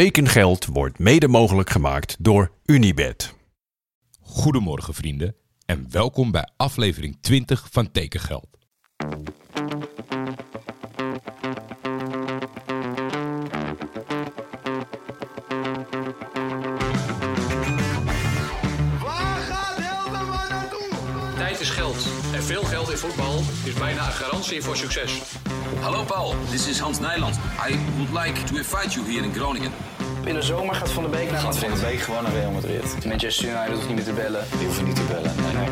Tekengeld wordt mede mogelijk gemaakt door Unibed. Goedemorgen vrienden en welkom bij aflevering 20 van Tekengeld. Veel geld in voetbal is bijna een garantie voor succes. Hallo Paul, this is Hans Nijland. I would like to invite you here in Groningen. In de zomer gaat Van der Beek naar Gaat Van Madrid. de Beek gewoon naar Real Madrid. Manchester United hoeft niet meer te bellen. Die hoeven niet te bellen. Nee, nee.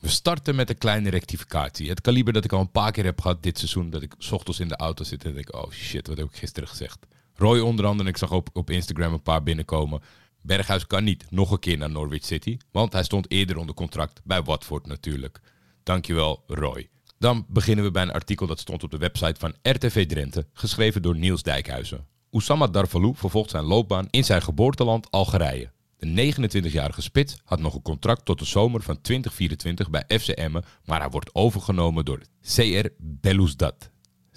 We starten met een kleine rectificatie. Het kaliber dat ik al een paar keer heb gehad dit seizoen. Dat ik 's ochtends in de auto zit en denk, oh shit, wat heb ik gisteren gezegd. Roy onder andere, ik zag op, op Instagram een paar binnenkomen. Berghuis kan niet nog een keer naar Norwich City. Want hij stond eerder onder contract bij Watford natuurlijk. Dankjewel Roy. Dan beginnen we bij een artikel dat stond op de website van RTV Drenthe. Geschreven door Niels Dijkhuizen. Oussama Darvalou vervolgt zijn loopbaan in zijn geboorteland Algerije. De 29-jarige spits had nog een contract tot de zomer van 2024 bij FC Emmen, maar hij wordt overgenomen door CR Belouizdad.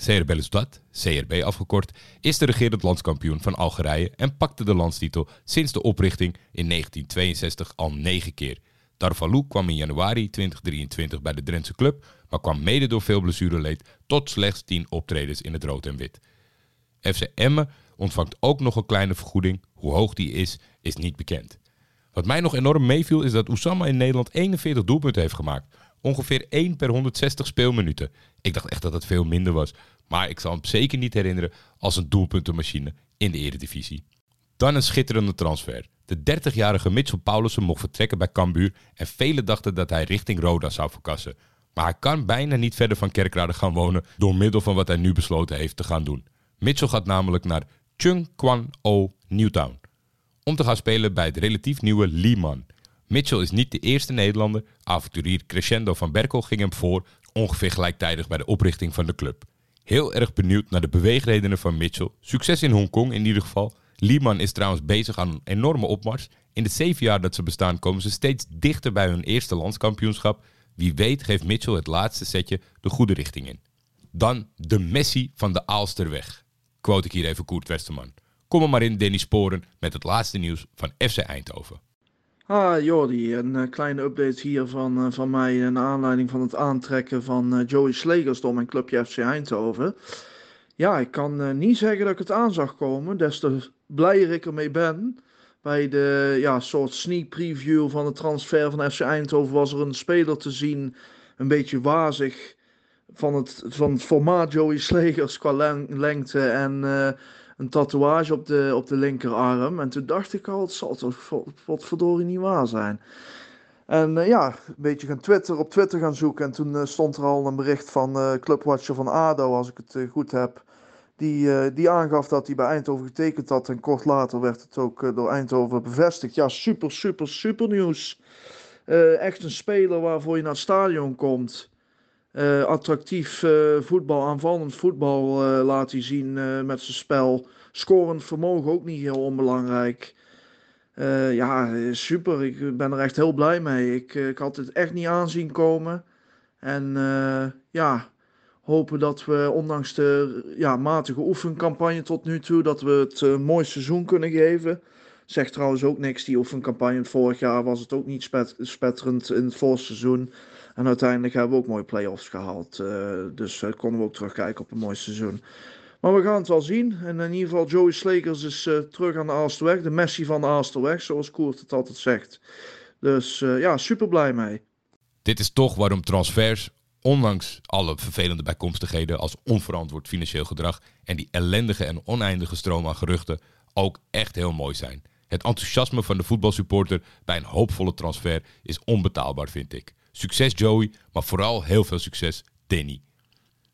CR Belouizdad, CRB afgekort, is de regerend landskampioen van Algerije en pakte de landstitel sinds de oprichting in 1962 al negen keer. Darvalou kwam in januari 2023 bij de Drentse club, maar kwam mede door veel blessureleed tot slechts 10 optredens in het rood en wit. FC Emmen ontvangt ook nog een kleine vergoeding. Hoe hoog die is, is niet bekend. Wat mij nog enorm meeviel is dat Oussama in Nederland 41 doelpunten heeft gemaakt. Ongeveer 1 per 160 speelminuten. Ik dacht echt dat het veel minder was. Maar ik zal hem zeker niet herinneren als een doelpuntenmachine in de eredivisie. Dan een schitterende transfer. De 30-jarige Mitchell Paulussen mocht vertrekken bij Cambuur en velen dachten dat hij richting Roda zou verkassen. Maar hij kan bijna niet verder van Kerkrade gaan wonen door middel van wat hij nu besloten heeft te gaan doen. Mitchell gaat namelijk naar Chung Kwan O Newtown om te gaan spelen bij het relatief nieuwe Lehman. Mitchell is niet de eerste Nederlander. Avonturier Crescendo van Berkel ging hem voor, ongeveer gelijktijdig bij de oprichting van de club. Heel erg benieuwd naar de beweegredenen van Mitchell. Succes in Hongkong in ieder geval. Lehman is trouwens bezig aan een enorme opmars. In de zeven jaar dat ze bestaan komen ze steeds dichter bij hun eerste landskampioenschap. Wie weet geeft Mitchell het laatste setje de goede richting in. Dan de Messi van de Aalsterweg. Quote ik hier even Koert Westerman. Kom maar in, Danny Sporen, met het laatste nieuws van FC Eindhoven. Ah, Jordi, een eh, kleine update hier van, eh, van mij naar aanleiding van het aantrekken van eh, Joey Slegers door mijn clubje FC Eindhoven. Ja, ik kan niet zeggen dat ik het aan zag komen, des te blijer ik ermee ben. Bij de ja, soort sneak preview van de transfer van FC Eindhoven was er een speler te zien, een beetje wazig, van het, van het formaat Joey Slegers qua len- lengte en een tatoeage op de, op de linkerarm. En toen dacht ik al, het zal toch vo- wat verdorie niet waar zijn. En eh, ja, een beetje gaan Twitter, op Twitter gaan zoeken. En toen eh, stond er al een bericht van eh Clubwatcher van ADO, als ik het goed heb. Die, die aangaf dat hij bij Eindhoven getekend had. En kort later werd het ook door Eindhoven bevestigd. Ja, super, super, super nieuws. Echt een speler waarvoor je naar het stadion komt. Eh, attractief eh, voetbal, aanvallend voetbal eh, laat hij zien met zijn spel. Scorend vermogen ook niet heel onbelangrijk. Ja, super. Ik ben er echt heel blij mee. Ik, ik had het echt niet aanzien komen. En ja, hopen dat we ondanks de ja, matige oefencampagne tot nu toe, dat we het een mooi seizoen kunnen geven. Zegt trouwens ook niks, die oefencampagne. Vorig jaar was het ook niet spet- spetterend in het voorseizoen. En uiteindelijk hebben we ook mooie play-offs gehaald. eh, dus eh, konden we ook terugkijken op een mooi seizoen. Maar we gaan het wel zien. En in ieder geval, Joey Slekers is eh, terug aan de Aalsterweg. De Messi van de Aalsterweg, zoals Koert het altijd zegt. Dus ja, super blij mee. Dit is toch waarom transfers, ondanks alle vervelende bijkomstigheden als onverantwoord financieel gedrag en die ellendige en oneindige stroom aan geruchten, ook echt heel mooi zijn. Het enthousiasme van de voetbalsupporter bij een hoopvolle transfer is onbetaalbaar, vind ik. Succes Joey, maar vooral heel veel succes Danny.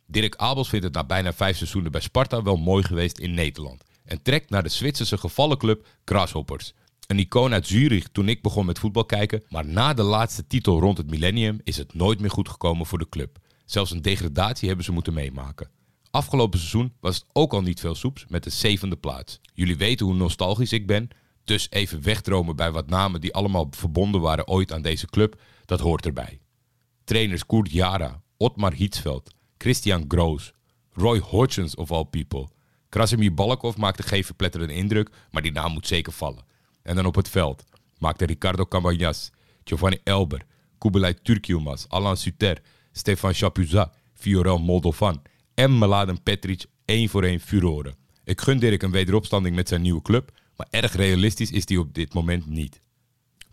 Dirk Abels vindt het na bijna vijf seizoenen bij Sparta wel mooi geweest in Nederland. En trekt naar de Zwitserse gevallenclub Grasshoppers. Een icoon uit Zurich toen ik begon met voetbal kijken, maar na de laatste titel rond het millennium is het nooit meer goed gekomen voor de club. Zelfs een degradatie hebben ze moeten meemaken. Afgelopen seizoen was het ook al niet veel soeps met de zevende plaats. Jullie weten hoe nostalgisch ik ben, dus even wegdromen bij wat namen die allemaal verbonden waren ooit aan deze club, dat hoort erbij. Trainers Koert Jara, Otmar Hietsveld, Christian Groos, Roy Hodgins of all people. Krasimir Balakov maakte geen verpletterende indruk, maar die naam moet zeker vallen. En dan op het veld maakte Ricardo Cabañas, Giovanni Elber, Kubilay Turkiumas, Alan Suter, Stefan Chapuzat, Fiorel Moldovan en Mladen Petric één voor één furoren. Ik gun Dirk een wederopstanding met zijn nieuwe club, maar erg realistisch is die op dit moment niet.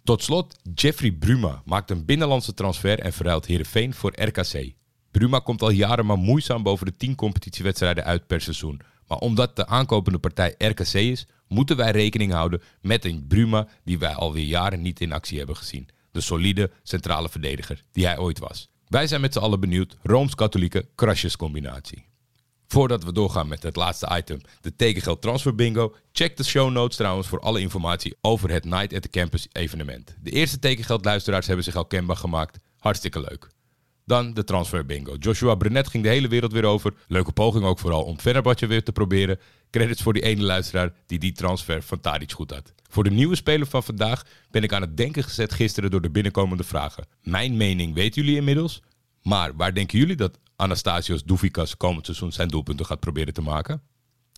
Tot slot, Jeffrey Bruma maakt een binnenlandse transfer en verruilt Heerenveen voor RKC. Bruma komt al jaren maar moeizaam boven de 10 competitiewedstrijden uit per seizoen. Maar omdat de aankopende partij RKC is, moeten wij rekening houden met een Bruma die wij alweer jaren niet in actie hebben gezien. De solide centrale verdediger die hij ooit was. Wij zijn met z'n allen benieuwd, Rooms-Katholieke krasjescombinatie. Voordat we doorgaan met het laatste item, de tekengeld transfer bingo, check de show notes trouwens voor alle informatie over het Night at the Campus evenement. De eerste tekengeldluisteraars hebben zich al kenbaar gemaakt. Hartstikke leuk. Dan de transfer bingo. Joshua Brenet ging de hele wereld weer over. Leuke poging ook vooral om Fenerbahce weer te proberen. Credits voor die ene luisteraar die die transfer van goed had. Voor de nieuwe speler van vandaag ben ik aan het denken gezet gisteren door de binnenkomende vragen. Mijn mening weten jullie inmiddels. Maar waar denken jullie dat Anastasios Doufikas komend seizoen zijn doelpunten gaat proberen te maken?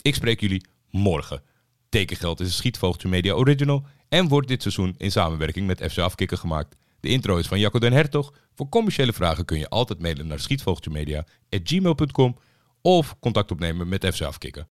Ik spreek jullie morgen. Tekengeld is een Media Original en wordt dit seizoen in samenwerking met FC Afkikken gemaakt. De intro is van Jacco den Hertog. Voor commerciële vragen kun je altijd mailen naar schietvogeltjemedia.gmail.com of contact opnemen met FC Afkikken.